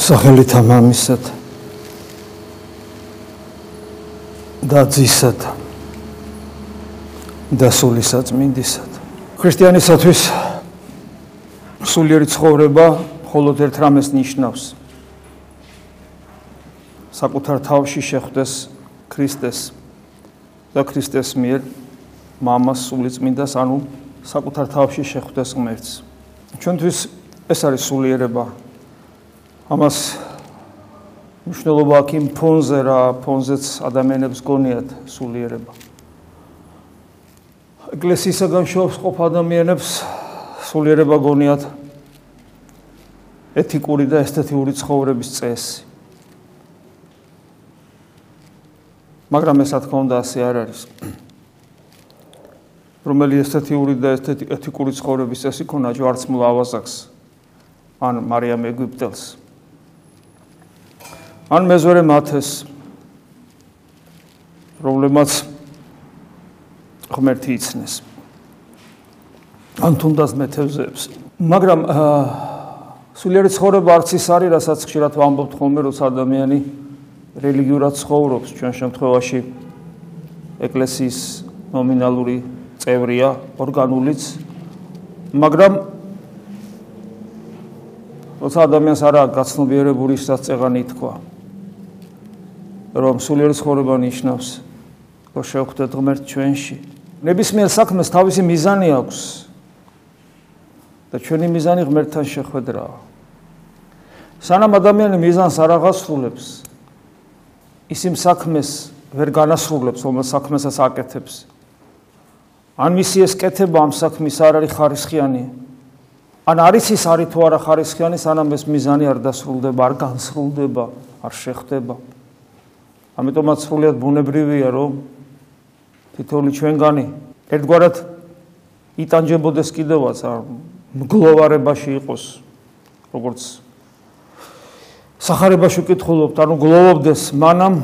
სახელით ამამისად და ძისად და სულისად მინდისად. ქრისტიანისათვის სულიერი ცხოვრება მხოლოდ ერთ რამეს ნიშნავს. საკუთარ თავში შეხვდეს ქრისტეს და ქრისტეს მიერ მამას სულიწმინდას ანუ საკუთარ თავში შეხვდეს ღმერთს. ჩვენთვის ეს არის სულიერება ამას მნიშვნელობა აქვს იმ ფონზე რა ფონზეც ადამიანებს გონიათ სულიერება. ეკლესიისგან შობს ყოფ ადამიანებს სულიერება გონიათ ეთიკური და ესთეტიური ცხოვრების წესი. მაგრამ ეს რა თქმა უნდა ასე არ არის. რომელი ესთეტიური და ეთიკური ცხოვრების წესი ქონა ჯვარცმულ ავაზაკს ან მარიამ ეგვიპტელს ან მეზორე მათეს. პრობლემაც ღმერთი იცნეს. ან თუნდაც მეთევზეებს მაგრამ სულიერი ცხოვრება არც ის არის რასაც ხშირად ვამბობთ ხოლმე რომ ადამიანი რელიგიურად ცხოვრობს. ჩვენ შემთხვევაში ეკლესიის ნომინალური წევრია ორგანულიც. მაგრამ როცა ადამიანს არა გაცნობიერებული საწეღანი თქვა რომ სულიერი ცხოვრება ნიშნავს რომ შევხვდეთ ღმერთ ჩვენში. ნებისმიერ საქმეს თავისი მიზანი აქვს. და ჩვენი მიზანი ღმერთთან შეხვედრაა. სანამ ადამიანი მიზანს არ აღასრულებს, ის იმ საქმეს ვერ განასრულებს, რომელ საქმესაც აკეთებს. ან მისი ეს კეთება ამ საქმის არ არის ხარისხიანი. ან არის ის არის თუ არა ხარისხიანი, სანამ ეს მიზანი არ დასრულდება, არ განსრულდება, არ შეხვდება. ამიტომაც სრულიად ბუნებრივია, რომ თითოეული ჩვენგანი ერთგვარად იტანჯებოდეს კიდევაც არ მგლოვარებაში იყოს, როგორც сахарებაში ვკითხულობთ, ანუ გლოვობდეს მანამ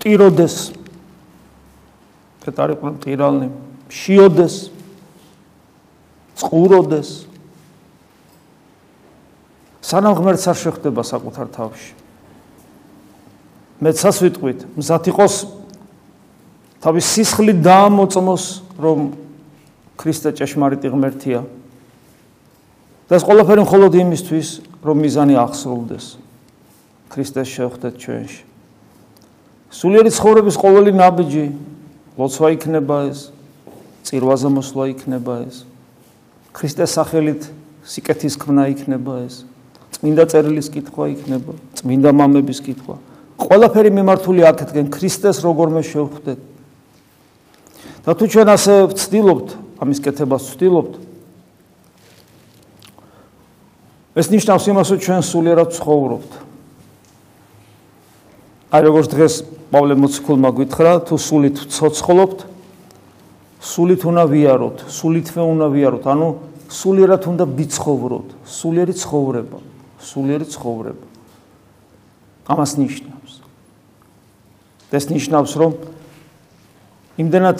ტიროდეს კეტარი ყრ ტირალნი შიოდეს წყუროდეს. სანამ ღმერთს არ შეხვდება საკუთარ თავში. მეცას ვიტყვით, მზად იყოს თავის სისხლით დაამოწმოს, რომ ქრისტე ჭეშმარიტი ღმერთია. და ეს ყველაფერი მხოლოდ იმისთვის, რომ მიზანი აღსრულდეს. ქრისტეს შეხვდეთ ჩვენში. სულიერი ცხოვრების ყოველი ნაბიჯი ლოცვა იქნება ეს, წირვაზე მოსვლა იქნება ეს. ქრისტეს სახელით სიკეთის ქმნა იქნება ეს. წმინდა წერილის კითხვა იქნება, წმინდა მამების კითხვა. ყველაფერი მიმართული აქეთკენ ქრისტეს როგორმე შევხვდეთ. და თუ ჩვენ ასე ვცდილობთ, ამის კეთებას ვცდილობთ, ეს ნიშნავს იმას, რომ ჩვენ სულიერად ცხოვრობთ. აი როგორც დღეს პავლე მოციქულმა გითხრა, თუ სულით ცოცხლობთ, სულით უნდა ვიაროთ, სულითვე უნდა ვიაროთ, ანუ სულიერად უნდა ვიცხოვროთ, სულიერი ცხოვრება, სულიერი ცხოვრება. ამას ნიშნავს ეს ნიშნავს რომ იმდენად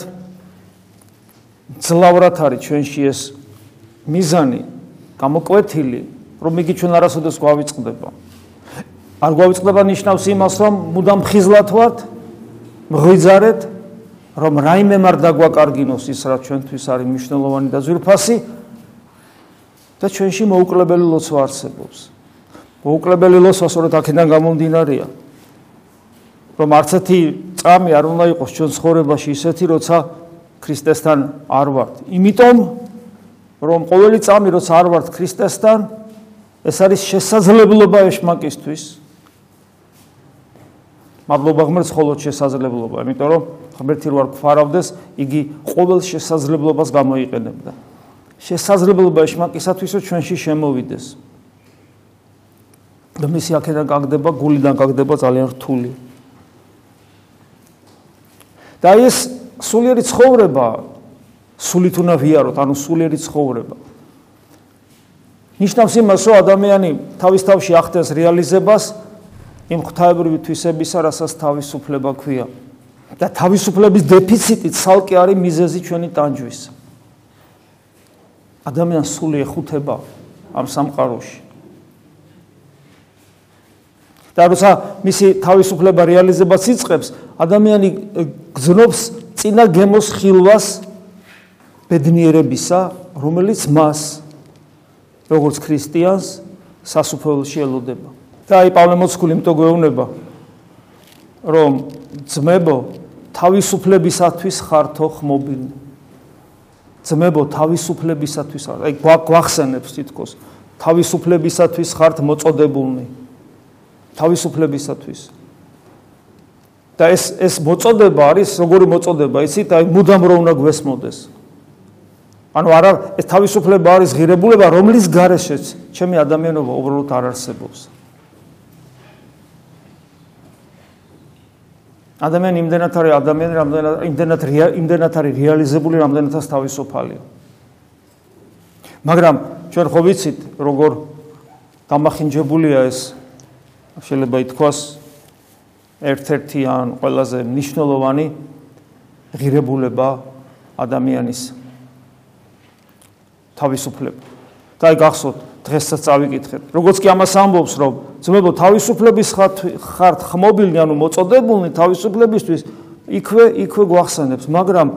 ძლავრად არის ჩვენში ეს მიზანი გამოკვეთილი რომ იგი ჩვენ არასოდეს გვავიწყდება. არ გვავიწყდება ნიშნავს იმას რომ მუდამ ხიზლად ვართ მღვიძარეთ რომ რაიმე მარ დაგვაკარგინოს ის რა ჩვენთვის არის მნიშვნელოვანი და ზურფასი და ჩვენში მოუკლებელი ლოცვა არსებობს. მოუკლებელი ლოცვა სწორედ აქედან გამომდინარეა რომ არც ერთი წამი არ უნდა იყოს ჩვენ ცხოვრებაში ისეთი, როცა ქრისტესთან არ ვართ. იმიტომ რომ ყოველი წამი როცა არ ვართ ქრისტესთან, ეს არის შესაძლებლობა ეშმაკისთვის. მადლობა ღმერთს ხოლო შესაძლებლობა, იმიტომ რომ ღმერთი რო არ გვფარავდეს, იგი ყოველ შესაძლებლობას გამოიყენებდა. შესაძლებლობა ეშმაკისათვის რომ ჩვენში შემოვიდეს. და მისი აქედან გაგდება, გულიდან გაგდება ძალიან რთული. და ეს სულიერი ცხოვრება სულით უნდა ვიაროთ, ანუ სულიერი ცხოვრება. ნიშნავს იმას, რომ ადამიანი თავის თავში ახდენს რეალიზებას იმ ღვთაებრივი თვისებისა, რასაც თავისუფლება ქვია. და თავისუფლების დეფიციტი ცალკე არის მიზეზი ჩვენი ტანჯვის. ადამიანს სული ეხუთება ამ სამყაროში. და როცა მისი თავისუფლება რეალიზებას იწყებს, ადამიანი გზნობს წინა გემოს ხილვას ბედნიერებისა, რომელიც მას როგორც ქრისტიანს სასופველში ელოდება. და აი პავლე მოციქული იმტო გვეუბნება რომ ძმებო თავისუფლებისათვის ხართო ხმობილი. ძმებო თავისუფლებისათვის აი გვახსენებს თითქოს თავისუფლებისათვის ხართ მოწოდებულნი. თავისუფლებისათვის. და ეს ეს მოწოდება არის როგორი მოწოდება, იცით, აი მუდამ რო უნდა გვესმოდეს. ანუ არა ეს თავისუფლება არის ღირებულება, რომლის გარეშეც ჩემი ადამიანობა უბრალოდ არ არსებობს. ადამიანი იმდენად არის ადამიანი, რამდენად იმდენად იმდენად არის რეალიზებული, რამდენადაც თავისუფალია. მაგრამ ჩვენ ხო ვიცით, როგორ დამახინჯებულია ეს შეიძლება ითქვას ერთ-ერთი ან ყველაზე მნიშვნელოვანი ღირებულება ადამიანის თავისუფლება. და აი გახსოვთ, დღესაც წავიკითხეთ. როგორც კი ამას ამბობს, რომ ძმებო თავისუფლების ხართ ხმობილნი, ანუ მოწოდებულნი თავისუფლებისთვის, იქვე იქვე გვახსენებს, მაგრამ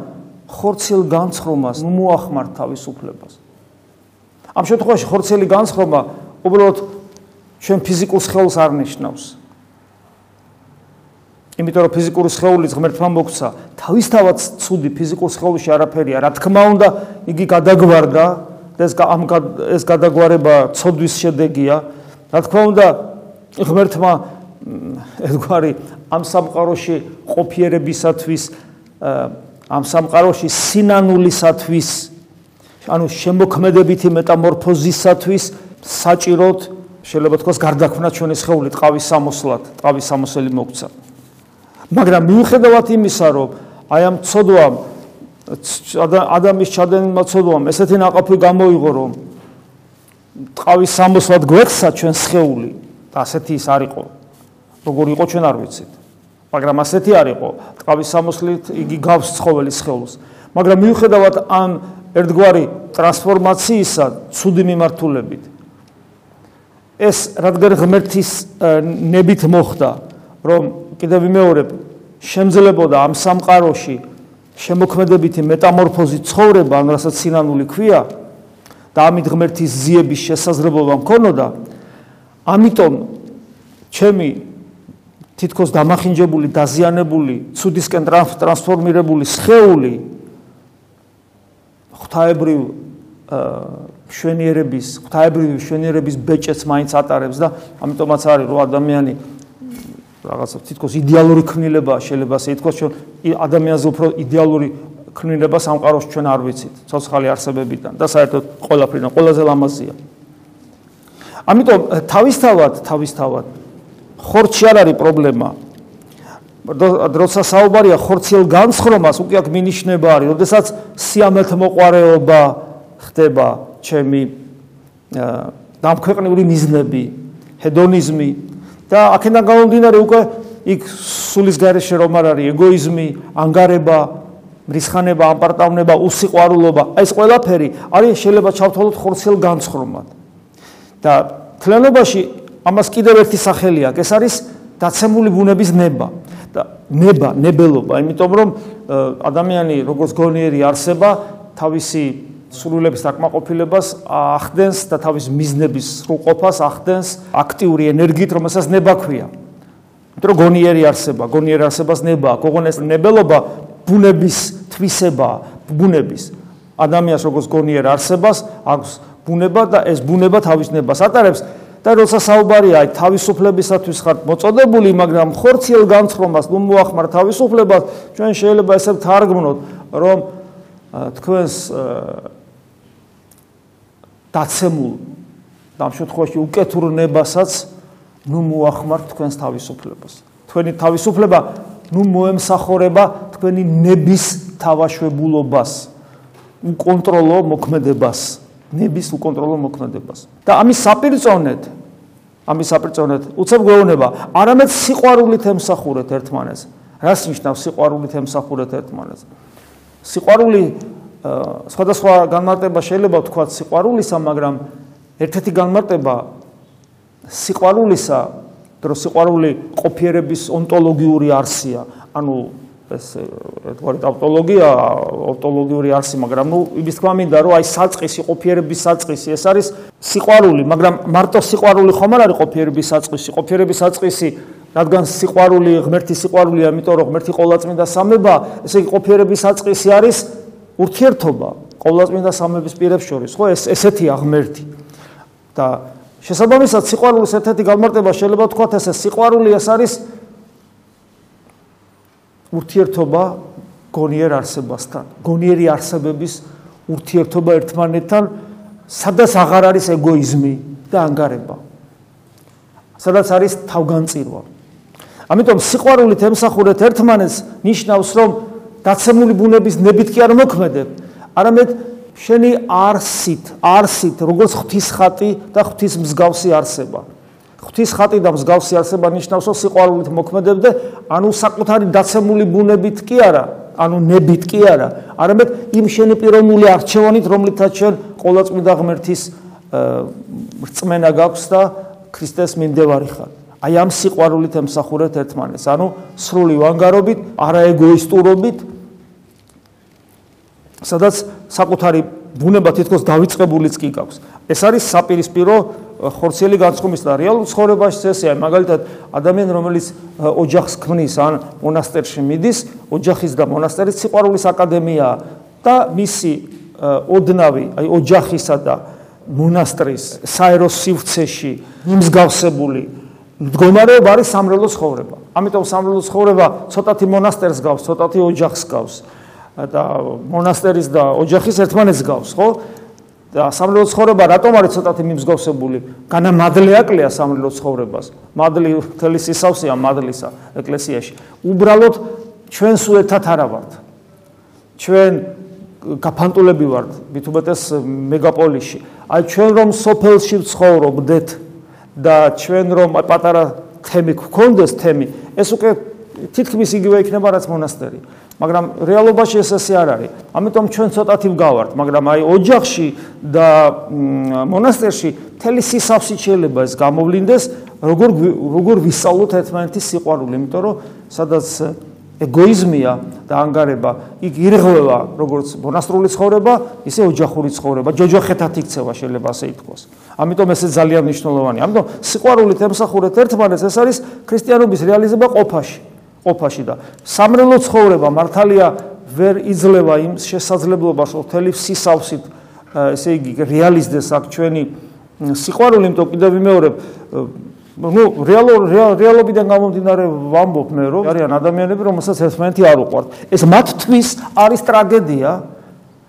ხორცელ განცხრომას მოახმართ თავისუფლებას. ამ შემთხვევაში ხორცელი განცხრომა უბრალოდ ჩვენ ფიზიკურ სხეულს არ ნიშნავს. იმიტომ რომ ფიზიკური სხეული ღმერთმა მოგცა, თავისთავად ცუდი ფიზიკურ სხეულში არაფერია. რა თქმა უნდა, იგი გადაგვარდა და ეს ამ ეს გადაგვარება ცოდვის შედეგია. რა თქმა უნდა, ღმერთმა ერთგვარი ამ სამყაროში ყოფიერებისათვის ამ სამყაროში სინანულისათვის ანუ შემოქმედებითი მეტამორფოზისათვის საჭიროდ შეიძლება თქოს გარდაქმნა ჩვენი შეეული ტყავის სამოსლად, ტყავის სამოსელი მოგცა. მაგრამ მიუხედავად იმისა, რომ აი ამ ცოდვამ ადამიანის ჩადენილმა ცოდვამ ესეთი ناقაფი გამოიღო, რომ ტყავის სამოსლად გვექცა ჩვენ შეეული და ასეთი ის არისო. როგორ იყო ჩვენ არ ვიცით. მაგრამ ასეთი არისო. ტყავის სამოსლით იგი გავს ცხოველის შეეულს. მაგრამ მიუხედავად ამ ერთგვარი ტრანსფორმაციისა, ცუდი მიმართულებით ეს რადგან ღმერთის ნებით მოხდა რომ კიდევ ვიმეორებ შემძლებოდა ამ სამყაროში შემოქმედებითი მეტამორფოზი ცხოვრება ან რასაც სინანული ქვია და ამით ღმერთის ზიების შესაძლებლობა მქონოდა ამიტომ ჩემი თითქოს დამახინჯებული დაზიანებული ცუდისკენ ტრანსფორმირებული სხეული ღვთაებრივ შვენიერების, ღვთაებრივი შვენიერების ბეჭედს მაინც ატარებს და ამიტომაც არის რომ ადამიანი რაღაცა თითქოს იდეალური ქმნილება შეიძლება ასე ითქვას ჩვენ ადამიანზე უფრო იდეალური ქმნილება სამყაროში ჩვენ არ ვიცით ცოცხალი არსებებიდან და საერთოდ ყველაფრიდან ყველაზე ლამაზია. ამიტომ თავისთავად თავისთავად ხორცი არ არის პრობლემა. როცა საუბარია ხორციელ განსხრომას, უკვე აქ მინიშნება არის, როდესაც სიამეთ მოყარეობა ხდება ჩემი დამქვეყნიური მიზნები, ჰედონიზმი და აქედან გამომდინარე უკვე იქ სულის გარეშე რომ არ არის ეგოიზმი, ანგარება, მრისხანება, ამპარტავნება, უსიყვარულობა, ეს ყველაფერი არის შეიძლება ჩავთვალოთ ხორციელ განსხრომად. და თლიანობაში ამას კიდევ ერთი სახელი აქვს, ეს არის დაცემული ბუნების ნება. და ნება, ნებელობა, იმიტომ რომ ადამიანი როგორც გონიერი არსება, თავისი სრულების დაკმაყოფილებას ახდენს და თავის მიზნების სრულყოფას ახდენს აქტიური ენერგიით, რომელსაც ნება ქვია. იმიტომ რომ გონიერი არსება, გონიერი არსებას ნება, გოგონ ეს ნებელობა ბუნების თვისება, ბუნების ადამიანს როგორც გონიერ არსებას აქვს ბუნება და ეს ბუნება თავის ნებას ატარებს და როცა საუბარია თავისუფლებისათვის ხართ მოწოდებული, მაგრამ ხორციელ განცხრომას ნუ მოახმარ თავისუფლებას, ჩვენ შეიძლება ესე თარგმნოთ, რომ თქვენს დაცემულ ამ შემთხვევაში უკეთურნებასაც ნუ მოახმარ თქვენს თავისუფლებას. თქვენი თავისუფლება ნუ მოემსახურება თქვენი ნების თავაშვებულობას, უკონტროლო მოქმედებას. ნების უკონტროლო მოქმედებას. და ამის საპირწონეთ ამის საპირწონეთ უცებ გვეუბნება, არამედ სიყვარულით ემსახურეთ ერთმანეს. რას ნიშნავს სიყვარულით ემსახურეთ ერთმანეს? სიყვარული სხვადასხვა განმარტება შეიძლება ვთქვა სიყვარულისა, მაგრამ ერთ-ერთი განმარტება სიყვარულისა დრო სიყვარული ყოფიერების ონტოლოგიური არსია. ანუ ეს თქვა ტავტოლოგია, ონტოლოგიური არსი, მაგრამ ნუ იმის თქმა მინდა რომ აი საწყისი ყოფიერების საწყისი ეს არის სიყვარული, მაგრამ მარტო სიყვარული ხომ არ არის ყოფიერების საწყისი? ყოფიერების საწყისი რადგან სიყვარული ღმერთის სიყვარულია, იმიტომ რომ ღმერთი ყოვლადწმინდა სამება, ესე იგი ყოფიერების საწყისი არის ურთიერთობა ყოვლადწმინდა სამების პირებს შორის, ხო? ეს ესეთია ღმერთი. და შესაბამისად სიყვარულის ერთ-ერთი გამარტება შეიძლება ვთქვათ ესე სიყვარული ეს არის ურთიერთობა გონიერ არსებასთან გონიერი არსებების ურთიერთობა ერთმანეთთან სადაც აღარ არის ეგოიზმი და ანგარება სადაც არის თავგანწირვა ამიტომ სიყვარულით ემსახურეთ ერთმანეთს ნიშნავს რომ დაცემული ბუნების ნებით კი არ მოქმედებ არამედ შენი არსით, არსით, როგორც ღვთის ხატი და ღვთის მსგავსი არსება. ღვთის ხატი და მსგავსი არსება ნიშნავს, რომ სიყვარულით მოქმედებდე, ანუ საკუთარი დაცემული ბუნებით კი არა, ანუ ნებით კი არა, არამედ იმ შენი პიროვნული არჩევანით, რომლითაც შენ ყოვლადწმინდა ღმერთის რწმენა გაქვს და ქრისტეს მიმდევარი ხარ. აი ამ სიყვარულით ემსახურეთ ერთმანეთს, ანუ სრული ვანგარობით, არაეგოისტურობით, სადაც საკუთარი ბუნება თითქოს დაიწყებულიც კი გაქვს. ეს არის საპირისპირო ხორციელი განსხვმის და რეალურ ცხოვრებაში წესია. მაგალითად, ადამიანი რომელიც ოჯახს ქმნის ან მონასტერში მიდის, ოჯახის და მონასტერის სიყვარულის აკადემიაა და მისი ოდნავი, აი ოჯახისა და მონასტრის საერო სივრცეში მიმსგავსებული მდგომარეობა არის სამრელო ცხოვრება. ამიტომ სამრელო ცხოვრება ცოტათი მონასტერს გავს, ცოტათი ოჯახს გავს. და მონასტერის და ოჯახის ერთმანეთს გავს, ხო? და სამლელო ცხოვრება რატომ არის ცოტათი მიმსგავსებული? განა მადლე აკლია სამლელო ცხოვრებას. მადლი თელი სისავსეა მადლისა ეკლესიაში. უბრალოდ ჩვენ სულეთად არა ვართ. ჩვენ გაფანტულები ვართ, მithumetes მეგაპოლიში. აი ჩვენ რომ სოფელში ვცხოვრობდეთ და ჩვენ რომ პატარა თემი გქონდეს თემი, ეს უკვე თითქმის იგივე იქნება რაც მონასტერი. მაგრამ რეალობაში ეს ასე არ არის. ამიტომ ჩვენ ცოტათი ვგავართ, მაგრამ აი ოჯახში და მონასტერში თელი სისავსი შეიძლება ეს გამოვლინდეს, როგორ როგორ ვისწავლოთ ერთმანეთის სიყვარული, იმიტომ რომ სადაც ეგოიზმია და ანგარება, იქ ირღვევა როგორც მონასტრული ცხოვრება, ისე ოჯახური ცხოვრება, ჯოჯოხეთად იქცევა შეიძლება ასე ითქვას. ამიტომ ეს ძალიან მნიშვნელოვანია. ამიტომ სიყვარულით ემსახურეთ ერთმანეთს, ეს არის ქრისტიანობის რეალიზება ყოფაში. ყოფაში და სამრელო ცხოვრება მართალია ვერ იძლევა იმ შესაძლებლობას ოფთელი სისავსით ესე იგი რეალიზდეს აქ ჩვენი სიყვარული იმიტომ კიდევ ვიმეორებ ну რეალურ რეალობიდან გამომდინარე ვამბობ მე რომ არიან ადამიანები რომელსაც ერთმანეთი არ უყვართ. ეს მათთვის არის ტრაგედია.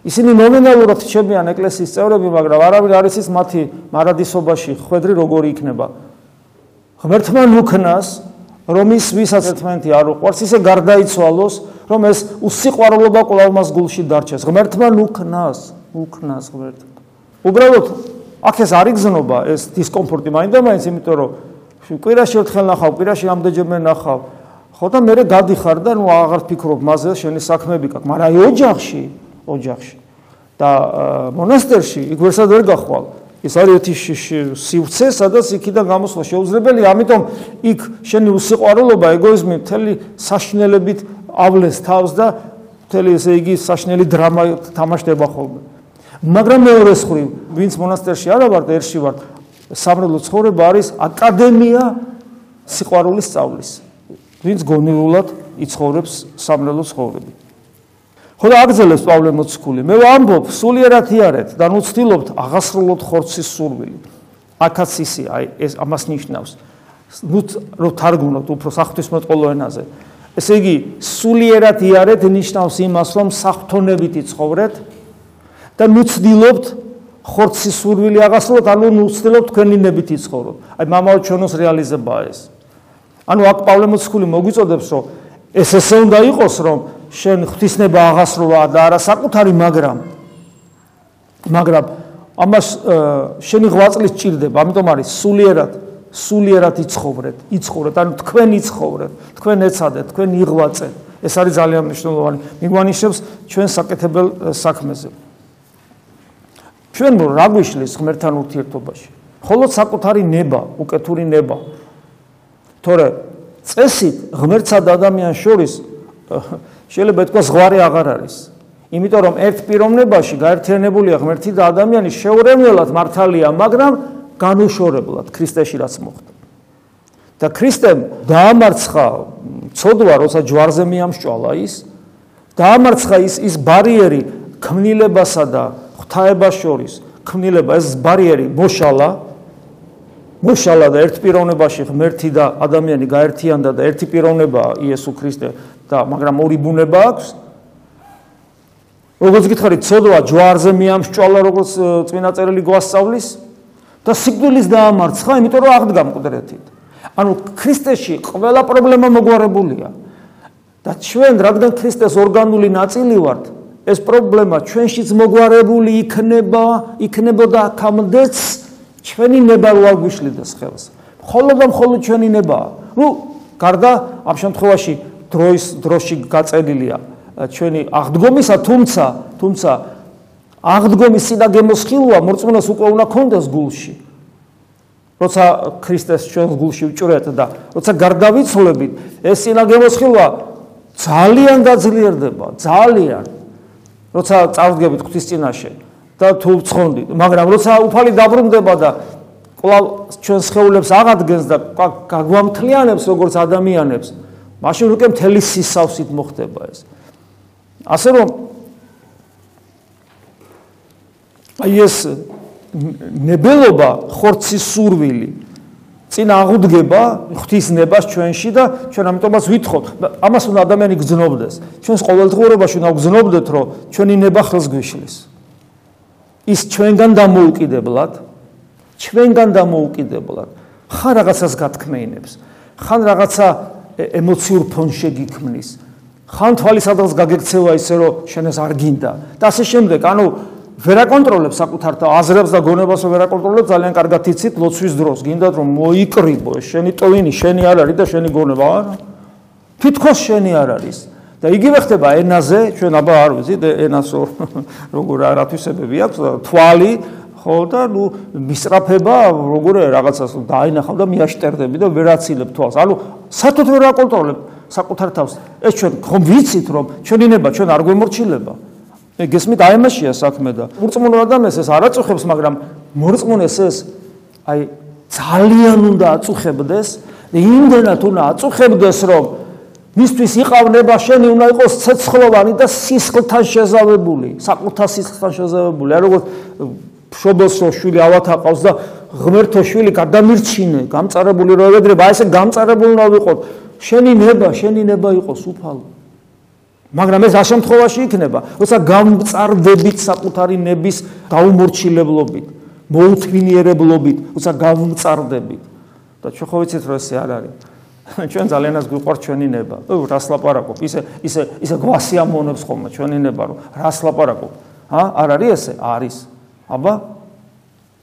ისინი ნომინალურად ჩემიან ეკლესიის წევრები მაგრამ არავინ არ იცის მათი მარადისობაში ხვედრი როგორი იქნება. ღმერთმა ნუქნას რომ ის ვისაც ერთმანეთი არ უყვარს, ისე გარდაიცვალოს, რომ ეს უსიყვარულობა კვლავ მას გულში დარჩეს. ღმერთმა ნუქნას, ნუქნას ღმერთმა. უბრალოდ აქ ეს არ იგზნობა ეს დისკომფორტი მაინდა-მაინც, იმიტომ რომ კვირაში ერთხელ ნახავ, კვირაში ამდენჯერმე ნახავ. ხო და მე გადიხარ და ნუ აღარ ფიქრობ მასზე, შენი საქმეები გაქვს, მაგრამ აი ოჯახში, ოჯახში და მონასტერში იქ ვერსად ვერ გახვალ. ეს არის ერთი სივრცე, სადაც იქიდან გამოსვლა შეუძლებელია, ამიტომ იქ შენი უსიყვარულობა, ეგოიზმი მთელი საშნელებით ავლეს თავს და მთელი ესე იგი საშნელი დრამა თამაშდება ხოლმე. მაგრამ მეორე მხრივ, ვინც მონასტერში არა ვარ, ერში ვარ, სამრელო ცხოვრება არის აკადემია სიყვარულის სწავლის. ვინც გონიულად იცხოვრებს სამრელო ცხოვრებით. ხო და აგზელებს პავლე მოციქული. მე ვამბობ, სულიერად იარეთ და ნუ ცდილობთ აღასრულოთ ხორცის სურვილი. აქაც ისი, აი ეს ამას ნიშნავს. ნუ რო თარგმნოთ უფრო საფრთხისმოწყალო ენაზე. ესე იგი, სულიერად იარეთ ნიშნავს იმას, რომ საფრთხონებით იცხოვრეთ და ნუ ცდილობთ ხორცის სურვილი აღასრულოთ, ანუ ნუ ცდილობთ თქვენი ნებით იცხოვროთ. აი მამაო ჩვენოს რეალიზებაა ეს. ანუ აქ პავლე მოციქული მოგვიწოდებს, რომ ეს ესე უნდა იყოს, რომ შენ ღვთისნება აღასრულა და არა საკუთარი მაგრამ მაგრამ ამას შენი ღვაწლი სჭირდება ამიტომ არის სულიერად სულიერად იცხოვრეთ იცხოვრეთ. ანუ თქვენ იცხოვრეთ თქვენ ეცადეთ თქვენ იღვაწეთ ეს არის ძალიან მნიშვნელოვანი. მიგვანიშნებს ჩვენ საკეთებელ საქმეზე. ჩვენ რა გვიშლის ღმერთთან ურთიერთობაში? ხოლო საკუთარი ნება უკეთური ნება. თორე წესით ღმერთსა და ადამიანს შორის შეიძლება ეთქვა ზღვარი აღარ არის. იმიტომ რომ ერთ პიროვნებაში გაერთიანებულია ღმერთი და ადამიანი შეურემლელად მართალია, მაგრამ განუშორებლად ქრისტეში რაც მოხდა. და ქრისტემ დაამარცხა ცოდვა, როცა ჯვარზე მიამშვალა ის, დაამარცხა ის ის ბარიერი ქმნილებასა და ღვთაებას შორის, ქმნილება ეს ბარიერი მოშალა მოშალა და ერთ პიროვნებაში ღმერთი და ადამიანი გაერთიანდა და ერთი პიროვნებაა იესო ქრისტე და მაგრამ ორი ბუნება აქვს. როგორც გითხარით ცოდვა ჯვარზე მიამშვალა როგორც წმინდა წერილი გვასწავლის და სიკვდილის დაამარცხა იმიტომ რომ აღდგა მკვდრეთით. ანუ ქრისტეში ყველა პრობლემა მოგვარებულია. და ჩვენ რადგან ქრისტეს ორგანული ნაწილი ვართ ეს პრობლემა ჩვენშიც მოგვარებული იქნება იქნებოდა კამდეც ჩვენი ნება რო აგვიშლიდეს ხელს? მხოლოდ და მხოლოდ ჩვენი ნება? ნუ გარდა ამ შემთხვევაში დროის დროში გაწერილია ჩვენი აღდგომისა თუმცა თუმცა აღდგომის სიდა გემოსხილვა მორწმუნეს უკვე უნდა კონდეს გულში. როცა ქრისტეს ჩვენ გულში ვჭრეთ და როცა გარდავიცვლებით ეს სიდა გემოსხილვა ძალიან გაძლიერდება ძალიან. როცა წავდგებით ღვთის წინაშე და თუ ცხონდით, მაგრამ როცა უფალი დაბრუნდება და კვლავ ჩვენ შეეულებს აღადგენს და გაგვამთლიანებს როგორც ადამიანებს, მაშინ უკვე მთელი სისავსით მოხდება ეს. ასე რომ აი ეს ნებელობა ხორცის სურვილი წინ აღუდგება ღვთისნებას ჩვენში და ჩვენ ამიტომაც ვითხოვთ. ამას უნდა ადამიანი გძნობდეს. ჩვენს ყოველდღიურობაში უნდა გძნობდეთ რომ ჩვენი ნება ხელს გვიშლის ის ჩვენგან დამოუკიდებლად ჩვენგან დამოუკიდებლად ხან რაღაცას გათქმეინებს ხან რაღაცა ემოციურ ფონს შეგიქმნის ხან თვალისადაც გაგექცევა ისე რომ შენ ეს არ გინდა. და ასე შემდეგ ანუ ვერაკონტროლებს საკუთარ აზრებს და გონებას ვერაკონტროლებს ძალიან კარგად იცით ლოცვის დროს გინდათ რომ მოიკრიბო შენი ტოვინი შენი არ არის და შენი გონება არა თითქოს შენი არ არის და იგივე ხდება ენაზე ჩვენ აბა არ ვიცით ენას როგორ არათვისებები აქვს თვალი ხო და ნუ მისწრაფება როგორ რაღაცას დაინახავ და მიაშტერდები და ვერაცილებ თვალს. ანუ საერთოდ ვერ აკონტროლებ საკუთარ თავს. ეს ჩვენ ხომ ვიცით რომ ჩვენი ნება ჩვენ არ გვემორჩილება. გესმით აი მასია საქმე და მორწმუნე ადამიანს ეს არ აწუხებს მაგრამ მორწმუნეს ეს აი ძალიან უნდა აწუხებდეს და იმდენად უნდა აწუხებდეს რომ მისთვის იყავნება შენი უნდა იყოს ცეცხლოვანი და სისხლთან შეზავებული საკუთარ სისხლთან შეზავებული არ როგორც შობოსო შვილი ავათაყავს და ღმერთო შვილი გადამირჩინე გამწარებული რო ევედრება აი ესე გამწარებული უნდა ვიყოთ შენი ნება შენი ნება იყოს უფალო მაგრამ ეს ასომთხოვაში იქნება, როცა გამწარდებით საკუთარი ნების გაუმორჩილებლობით, მოუთმინიერებლობით, როცა გამწარდებით. და ჩვენ ხო ვიცით, რომ ესე არ არის. ჩვენ ძალიანაც გვიყვარს ჩვენი ნება. ო, რას ლაპარაკობ? ისე ისე ისე გვასიამოვნებს ხოლმე ჩვენი ნება, რომ რას ლაპარაკობ? ა? არ არის ესე? არის. აბა?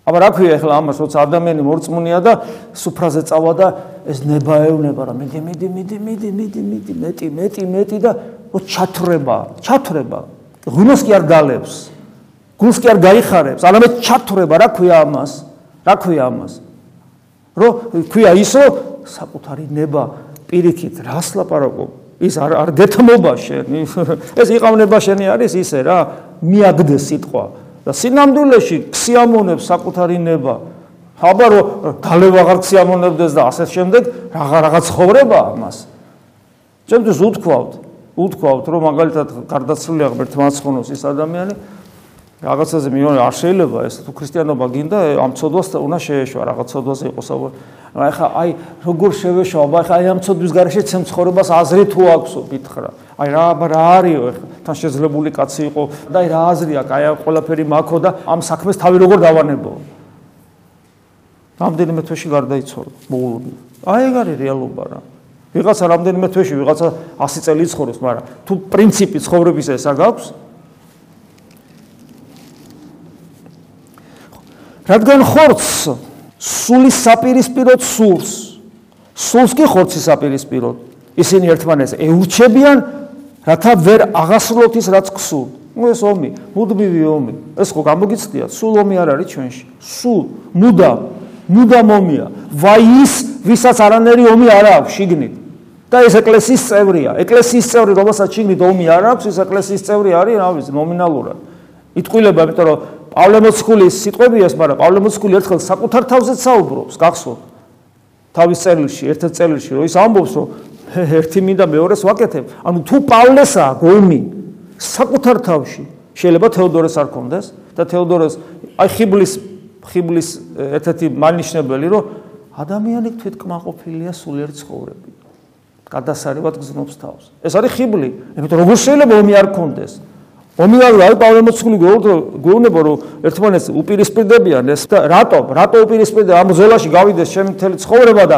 აბა რა ქვია ახლა ამას, როცა ადამიანი მორწმუნეა და სუფრაზე წავა და ეს ნება ეუნება რა, მიდი, მიდი, მიდი, მიდი, მიდი, მიდი, მეტი, მეტი, მეტი და ო ჩათრება, ჩათრება. ღუნოს კი არ გალებს. გულს კი არ გაიხარებს, არამედ ჩათრება, რა ქვია ამას? რა ქვია ამას? რო ქვია ისო საკუთარი ნება პირიქით რას ლაპარაკობ? ის არ არ გეთმობა შენ. ეს იყავნება შენი არის ისე რა, მიაგდე სიტყვა. და სინამდვილეში ქსიამონებს საკუთარი ნება. ხაბა რო გალევ აღარ ქსიამონებდეს და ასე შემდეგ რაღა რაღაც ხოვრება ამას. ჩემთვის უთქვავთ, უთქვავთ, რომ მაგალითად გარდაცვლილი აღბერთ მაცხონოს ის ადამიანი რაღაცაზე მიონე არ შეიძლება ეს თუ ქრისტიანობა გინდა ამ ცოდვას უნდა შეეშვა რაღაც ცოდვაზე იყოს აბა. ეხა აი როგორ შევეშვა აბა აი ამ ცოდვის garaშე ცემ ცხოვრებას აზრი თუ აქვსო გითხრა აი რა რა არისო ეხა თან შეძლებული კაცი იყო და აი რა აზრი აქვს აი ყველაფერი მაქო და ამ საქმეს თავი როგორ დავანებო? რამდენიმე თვეში გარდაიცვალა მოულობი აი ეგ არის რეალობა რა. ვიღაცა რამდენიმე თვეში ვიღაცა 100 წელი ცხოვრობს, მაგრამ თუ პრინციპი ცხოვრების ესა გაქვს რადგან ხორცს სულის საპირისპიროდ სულს სულს კი ხორცის საპირისპიროდ ისინი ერთმანეთს ეურჩებიან რათა ვერ აღასრულოთ ის რაც ქსულ ნუ ეს ომი მუდმივი ომი ეს ხო გამოგიცდია სულ ომი არ არის ჩვენში სულ მუდამ მუდამ ომია ვაი ის ვისაც არანერი ომი არ აქვს შიგნით. და ეს ეკლესიის წევრია. ეკლესიის წევრი, რომელსაც შიგნით ომი არ აქვს, ეს ეკლესიის წევრი არის, რა ვიცი, ნომინალურად. იტყვილება, იმიტომ რომ პავლე მოციქულის სიტყვებია ეს, მაგრამ პავლე მოციქული ერთხელ საკუთარ თავზე საუბრობს, გახსოვთ. თავის წერილში, ერთ-ერთ წერილში, რომ ის ამბობს, რომ ერთი მინდა მეორეს ვაკეთებ. ანუ თუ პავლესაა გოლმი საკუთარ თავში, შეიძლება თეოდორეს არ კონდეს და თეოდორეს აი ხიბლის ხიბლის ერთ-ერთი მანიშნებელი, რომ ადამიანი თვითკმაყოფილია სულიერ ცხოვრებით. გადასარევად გზნობს თავს. ეს არის ხიბლი. იმიტომ როგორ შეიძლება ომი არ კონდეს? ომი არ არის პავლე მოციქული გვეუბნება რომ ერთმანეთს უპირისპირდებიან ეს და რატო? რატო უპირისპირდება ამ ზოლაში გავიდეს ჩემი მთელი ცხოვრება და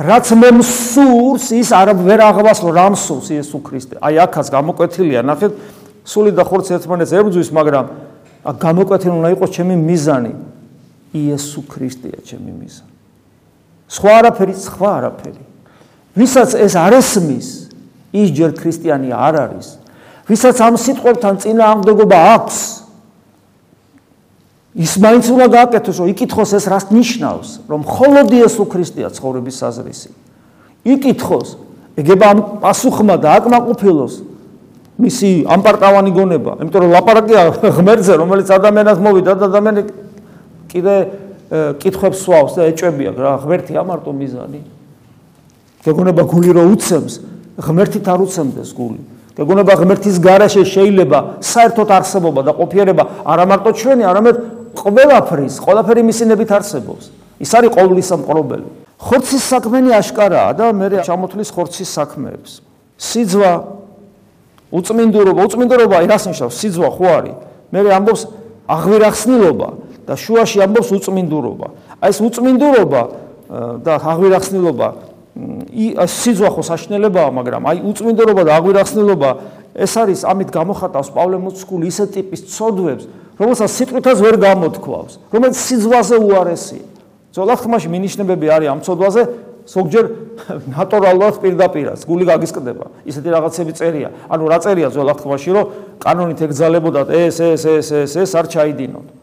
რაც მე მსურს ის არ ვერ აღვასლო რა მსურს იესო ქრისტე. აი აქაც გამოკვეთილია, ნახეთ, სული და ხორცი ერთმანეთს ებრძვის, მაგრამ გამოკვეთილი უნდა იყოს ჩემი მიზანი. იესო ქრისტეა ჩემი მიზანი. სხვა არაფერი, სხვა არაფერი. ვისაც ეს არ ესმის, ის ჯერ ქრისტიანი არ არის. ვისაც ამ სიტყვებთან წინააღმდეგობა აქვს, ის მაინც უნდა გააკეთოს, რომ იკითხოს ეს რას ნიშნავს, რომ მხოლოდ იესო ქრისტეა ცხოვრების საზრისი. იკითხოს, ეგება ამ პასუხმა და აკმაყოფილოს მისი ამპარტავანი გონება, იმიტომ რომ ლაპარაკია ღმერთზე, რომელიც ადამიანად მოვიდა და ადამიანი კიდე კითხებს სვავს და ეჭვებია რა ღმერთი ამარტო მიზანი. გეგონება გული რო უცემს, ღმერთით არ უცემდეს გული. გეგონება ღმერთის garaშე შეიძლება საერთოდ არსებობა და ყოფიერება არა მარტო ჩვენი, არამედ ყველაფრის, ყველაფერი მისინებით არსებობს. ის არის ყოვლისა მყრობელი. ხორცის საქმენი აშკარაა და მე ჩამოთვლის ხორცის საქმეებს. სიძვა უწმინდურობა, უწმინდურობა რას ნიშნავს? სიძვა ხო არის? მე ამბობს აღვირახსნილობა და შუაში ამბობს უწმინდურობა. აი ეს უწმინდურობა და აღვირახსნილობა სიძვა ხო საშნელებაა, მაგრამ აი უწმინდურობა და აღვირახსნილობა ეს არის ამით გამოხატავს პავლე მოციქული ისე ტიპის ცოდვებს, რომელსაც სიტყვითაც ვერ გამოთქვავს, რომელიც სიძვაზე უარესია. ძოლახმაში მინიშნებები არის ამ ცოდვაზე, ზოგჯერ ნატურალურად პირდაპირაც გული გაგისკდება. ისეთი რაღაცები წერია. ანუ რა წერია ძოლახმაში, რომ კანონით ეგზალებოდათ ეს ეს ეს ეს ეს არ ჩაიდინოთ.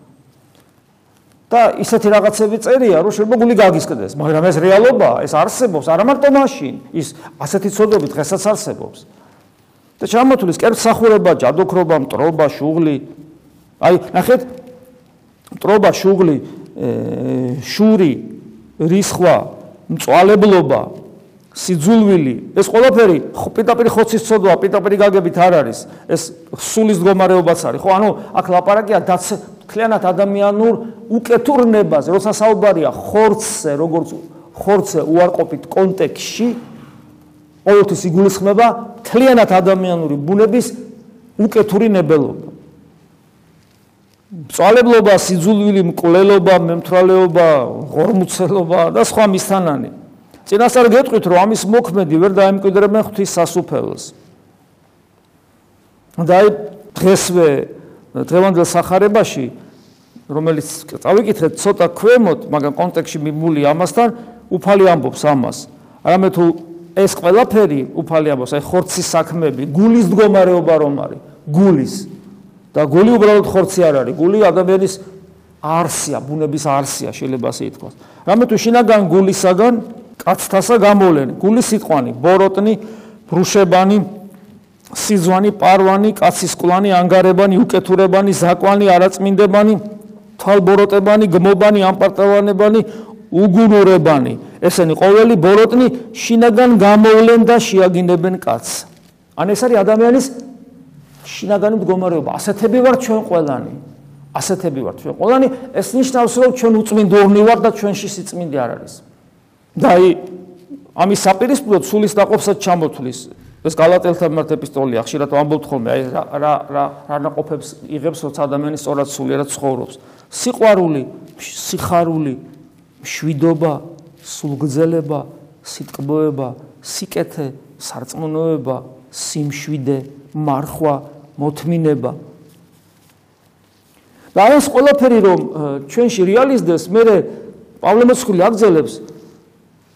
და ისეთი რაღაცები წერია, რომ შეიძლება გული გაგისკდეს, მაგრამ ეს რეალობაა, ეს არსებობს, არა მარტო მაშინ, ის ასეთი ცოდვები დღესაც არსებობს. და ჩამოთulis კერცახურება, ჯადოქრობა, მტრობა, შუღლი. აი, ნახეთ, მტრობა, შუღლი, შური, რისხვა, მწვალებლობა, სიძულვილი, ეს ყველაფერი პიტაპირი ხოცის ცოდვა, პიტაპირი გაგებით არ არის, ეს სულის მდგომარეობაც არის. ხო, ანუ აქ ლაპარაკია დაც ქლიანად ადამიანურ უკეთურნებას, როცა საუბარია ხორცზე, როგორც ხორცზე უარყოფით კონტექსში, ყოველთვის იგულისხმება ქლიანად ადამიანური ბუნების უკეთური ნებელობა. წვალებლობა, სიძულვილი, მკვლელობა, მემთრალეობა, ღორმუცელობა და სხვა მისთანანი. წინასწარ გეტყვით, რომ ამის მოქმედი ვერ დაემკვიდრებენ ღვთის სასუფეველს. და დღესვე დღევანდელ სახარებაში რომელიც წავიკითხეთ ცოტა ქვემოთ, მაგრამ კონტექსში მიმული ამასთან, უფალი ამბობს ამას. არამედ თუ ეს ყველაფერი უფალი ამბობს, აი ხორცის საქმეები, გულის მდგომარეობა რომ არის, გულის და გული უბრალოდ ხორცი არ არის, გული ადამიანის არსია, ბუნების არსია, შეიძლება ასე ითქვას. რამე თუ შინაგან გულისაგან კაცთასა გამოვლენ, გულის სიტყვანი, ბოროტნი, ბრუშებანი, სიძვანი, პარვანი, კაცის კლანი, ანგარებანი, უკეთურებანი, ზაკვანი, არაწმინდებანი, თვალბოროტებანი, გმობანი, ამპარტავანებანი, უგუნურებანი. ესენი ყოველი ბოროტნი შინაგან გამოვლენ და შეაგინებენ კაცს. ან ეს არის ადამიანის შინაგანი მდგომარეობა. ასეთები ვარ ჩვენ ყველანი. ასეთები ვარ ჩვენ ყველანი. ეს ნიშნავს, რომ ჩვენ უწმინდურნი ვარ და ჩვენში სიწმინდე არ არის. და აი ამის საპირისპიროდ სულის დაყოფსაც ჩამოთვლის ეს გალატელთა მიმართ ეპისტოლია ხშირად ვამბობთ ხოლმე აი რა რა რა რა ნაყოფებს იღებს როცა ადამიანი სწორად სულიერად ცხოვრობს. სიყვარული სიხარული შვიდობა სულგძელება სიტკბოება სიკეთე სარწმუნოება სიმშვიდე მარხვა მოთმინება. და ეს ყველაფერი რომ ჩვენში რეალიზდეს მე პავლე მოციქული აგზელებს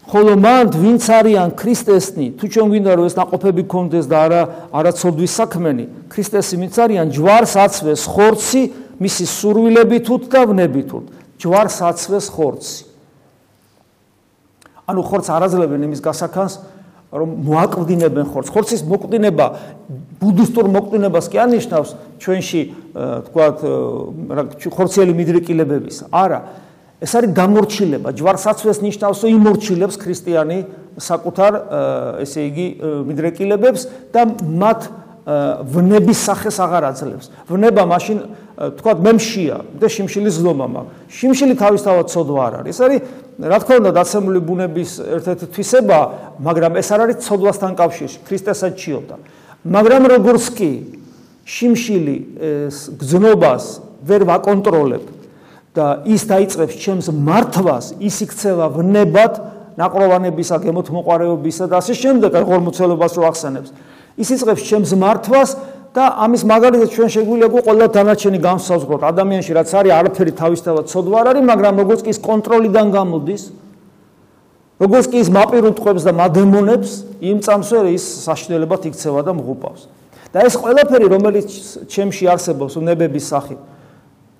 ხოლო მანდ ვინც არიან ქრისტესნი, თუ ჩვენ გვინდა რომ ეს ناقოფები გქონდეს და არა არაცოდვის საქმენი, ქრისტესი ვინც არიან ჯვარს აცვეს ხორცი მისი სურვილებითუთ და ვნებითუთ. ჯვარს აცვეს ხორცი. ანუ ხორცს არაძლებენ იმის გასახანს, რომ მოაკვდინებენ ხორცს. ხორცის მოკვდინება ბუდისტურ მოკვდინებას კი ანიშნავს ჩვენში თქვათ ხორციელი მიდრეკილებებისა. არა, ეს არის დამორჩილება. ჯვარსაცვეს ნიშნავს, რომ იმორჩილებს ქრისტიანი საკუთარ ესე იგი მიდრეკილებებს და მათ ვნების სახეს აღარ აძლევს. ვნება მაშინ თქვა მე მშია და შიმშილის ზლომა მაქვს. შიმშილი თავისთავად ცოდვა არ არის. ეს არის რა თქმა უნდა დაცემული ბუნების ერთ-ერთი თვისება, მაგრამ ეს არ არის ცოდვასთან კავშირში. ქრისტესაც ჩიოდა. მაგრამ როგორც კი შიმშილი გზნობას ვერ ვაკონტროლებ და ის დაიწყებს ჩემს მართვას, ის იქცევა ვნებად ნაკროვანებისა, გემოთ მოყარეობისა და ასე შემდეგ, ღორმოცელობას რო ახსენებს. ის იწყებს ჩემს მართვას და ამის მაგალითად ჩვენ შეგვიძლია ყველა დანარჩენი განსაზღვროთ ადამიანში რაც არის არაფერი თავისთავად ცოდვა არ არის მაგრამ როგორც კი ის კონტროლიდან გამოდის როგორც კი ის მაპირუტყვებს და მადემონებს იმ წამსვე ის საშინელებად იქცევა და მღუპავს და ეს ყველაფერი რომელიც ჩემში არსებობს ნებების სახით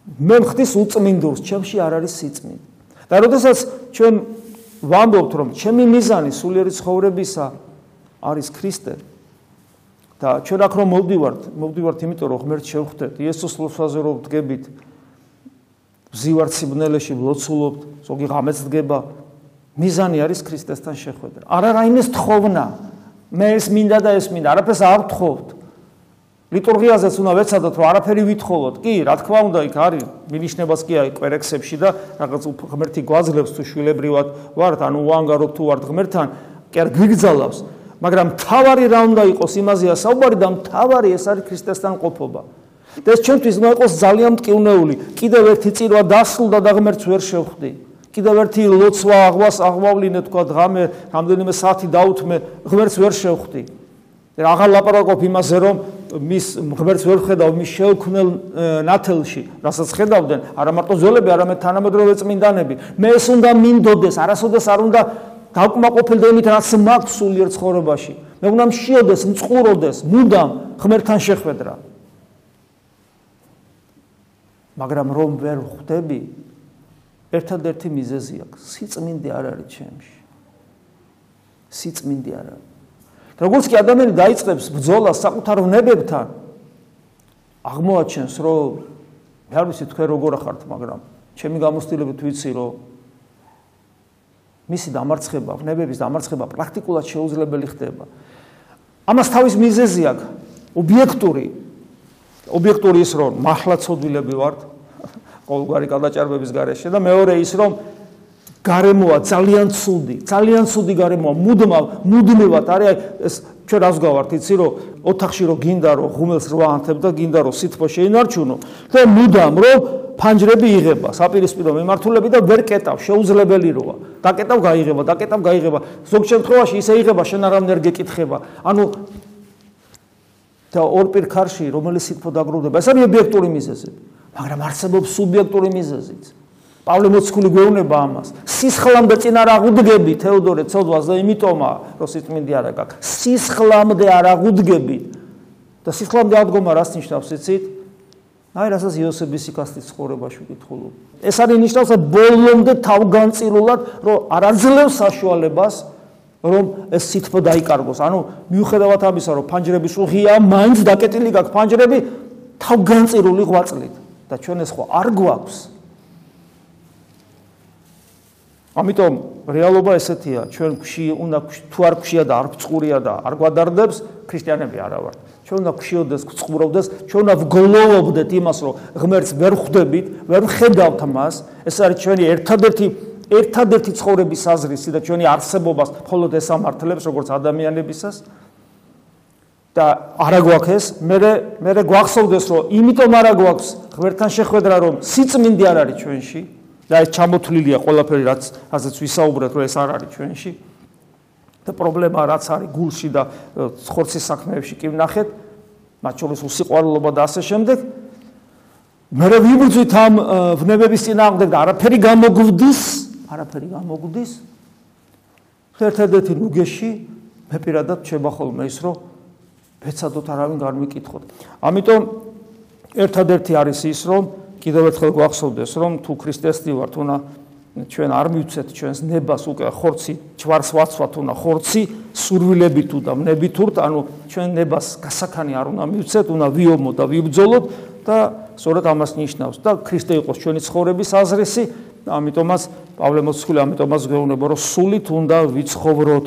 მე მხდის უწმინდურს ჩემში არ არის სიწმინდე და როდესაც ჩვენ ვამბობთ რომ ჩემი მიზანი სულიერი ცხოვრებისა არის ქრისტე და ჩვენ აქ რომ მოვდივართ, მოვდივართ იმიტომ რომ ღმერთ შევხვდეთ, იესოს ლოცვაზე რომ დგებით, ზივართ სიბნელეში ლოცულობთ, ზოგი ღამეც დგება, მიზანი არის ქრისტესთან შეხვედრა. არა რაიმეს თხოვნა. მე ეს მინდა და ეს მინდა, არაფერს არ ვთხოვთ. ლიტურგიაზეც უნდა ვეცადოთ, რომ არაფერი ვითხოვოთ. კი, რა თქმა უნდა, იქ არის მინიშნებას კი არის კვერექსებში და რაღაც ღმერთი გვაძლევს თუ შვილებრივად ვართ, ანუ უანგაროთ თუ ვართ ღმერთთან, კი არ გვიგზალავს. მაგრამ თავარი რა უნდა იყოს იმაზეა საუბარი და თავარი ეს არის ქრისტესთან ყოფობა. და ეს ჩვენთვის უნდა იყოს ძალიან მტკივნეული. კიდევ ერთი წირვა დასრულდა და ღმერთს ვერ შევხვდი. კიდევ ერთი ლოცვა აღვას აღვავლინე თქვა ღამე რამდენიმე საათი დაუთმე ღმერთს ვერ შევხვდი. აღარ ლაპარაკობ იმაზე რომ მის ღმერთს ვერ ხედავ მის შეუქმნელ ნათელში, რასაც ხედავდნენ, არა მარტო ზოლები, არამედ თანამედროვე წმინდანები. მე ეს უნდა მინდოდეს, არასოდეს არ უნდა დაკმაყოფილდა იმით, რაც მაქვს სულიერ ცხოვრებაში. მე უნდა მშიოდეს, მწყუროდეს, მუდამ ღმერთთან შეხვედრა. მაგრამ რომ ვერ ხვდები, ერთადერთი მიზეზი აქვს, სიწმინდე არ არის ჩემში. სიწმინდე არ არის. როგორც კი ადამიანი დაიწყებს ბრძოლას საკუთარ ვნებებთან, აღმოაჩენს, რომ მე არ ვიცი თქვენ როგორ ხართ, მაგრამ ჩემი გამოცდილებით ვიცი, რომ მისი დამარცხება, ვნებების დამარცხება პრაქტიკულად შეუძლებელი ხდება. ამას თავის მიზეზი აქვს ობიექტური ობიექტური ის რომ მართლა ცოდვილები ვართ ყოველგვარი გადაჭარბების გარეშე და მეორე ის რომ გარემოა ძალიან ცუდი, ძალიან ცუდი გარემოა, მუდმივ, მუდმივად არის ეს ჩვენ რას გავართ, იცი რომ ოთახში რომ გინდა რომ ღუმელს რვა ანთებ და გინდა რომ სითბო შეინარჩუნო და მუდამ რომ ფანჯრები იღება, საპირისპირო მიმართულები და ვერ კეტავ, შეუძლებელი როა. დაკეტავ, გაიღება, დაკეტავ, გაიღება. ზოგ შემთხვევაში ისე იღება, შენ არავნერ გეკითხება. ანუ და ორ პირ ხარში რომელიც სიტყვა დაგროვდება, ეს არის ობიექტური მიზეზი. მაგრამ არსებობს სუბიექტური მიზეზიც. პავლე მოციქული გვეუბნება ამას. სისხლამდე წინ არ აღუდგები თეოდორე ცოდვას და იმიტომა რომ სიტმინდი არა გაქვს. სისხლამდე არ აღუდგები. და სისხლამდე აღდგომა რას ნიშნავს, იცით? აი რასაც იოსების სიკასტის ცხოვრებაში ვკითხულობ. ეს არის ნიშნავს ბოლომდე თავგანწირულად, რომ არ აძლევს საშუალებას რომ ეს სიტყვა დაიკარგოს. ანუ მიუხედავად ამისა, რომ ფანჯრები სუღია, მაინც დაკეტილი გაქვს ფანჯრები თავგანწირული ღვაწლით და ჩვენ ეს ხო არ გვაქვს. ამიტომ რეალობა ესეთია, ჩვენ ქში უნდა თუ არ ქშია და არ წყურია და არ გვადარდებს, ქრისტიანები არა ვართ. ჩვენ უნდა ქშიოდეს, წყუროვდეს, ჩვენ უნდა ვგლოვობდეთ იმას, რომ ღმერთს ვერ ხვდებით, ვერ ხედავთ მას. ეს არის ჩვენი ერთადერთი ერთადერთი ცხოვრების აზრისი და ჩვენი არსებობას მხოლოდ ეს ამართლებს, როგორც ადამიანებისას. და არა გვაქვს ეს, მე მე გვახსოვდეს, რომ იმიტომ არა გვაქვს ღმერთთან შეხვედრა, რომ სიწმინდე არ არის ჩვენში. და ეს ჩამოთვლილია ყველაფერი რაც ასეც ვისაუბრეთ რომ ეს არ არის ჩვენში. და პრობლემა რაც არის გულში და ხორცის საქმეებში კი ვნახეთ. მათ შორის უსიყვარულობა და ასე შემდეგ. მე ვიბრძვით ამ ვნებების წინააღმდეგ და არაფერი გამოგვდის არაფერი გამოგვდის. ერთადერთი ნუგეში მე პირადად შევა ხოლმე ის რომ ვეცადოთ არავინ განმიკითხოთ ამიტომ ერთადერთი არის ის რომ კიდევ ერთხელ გვახსოვდეს რომ თუ ქრისტესტი ვართ უნდა ჩვენ არ მივცეთ ჩვენს ნებას უკვე ხორცი ჯვარს ვაცვათ უნდა ხორცი სურვილები თუ და მნები თურთ ანუ ჩვენ ნებას გასახანი არ უნდა მივცეთ უნდა ვიომო და ვიბძოლოთ და სწორედ ამას ნიშნავს და ქრისტე იყოს ჩვენი ცხოვრების აზრესი ამიტომაც პავლე მოციქული ამიტომაც გვეუბნება რომ სულით უნდა ვიცხოვროთ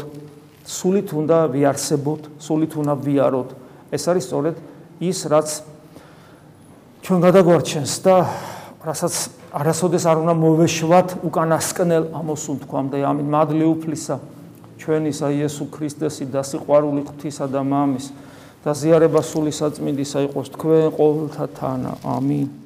სულით უნდა ვიარსებოთ სულით უნდა ვიაროთ. ეს არის სწორედ ის რაც ჩვენ გადაგვარჩენს და რასაც არასოდეს არ უნდა მოვეშვათ უკანასკნელ ამოსულ თქვამდე ამინ მადლი უფლისა ჩვენისა იესო ქრისტესი და სიყვარული ღვთისა და მამის და ზიარება სული საწმინდისა იყოს თქვენ ყოველთა თანა. ამინ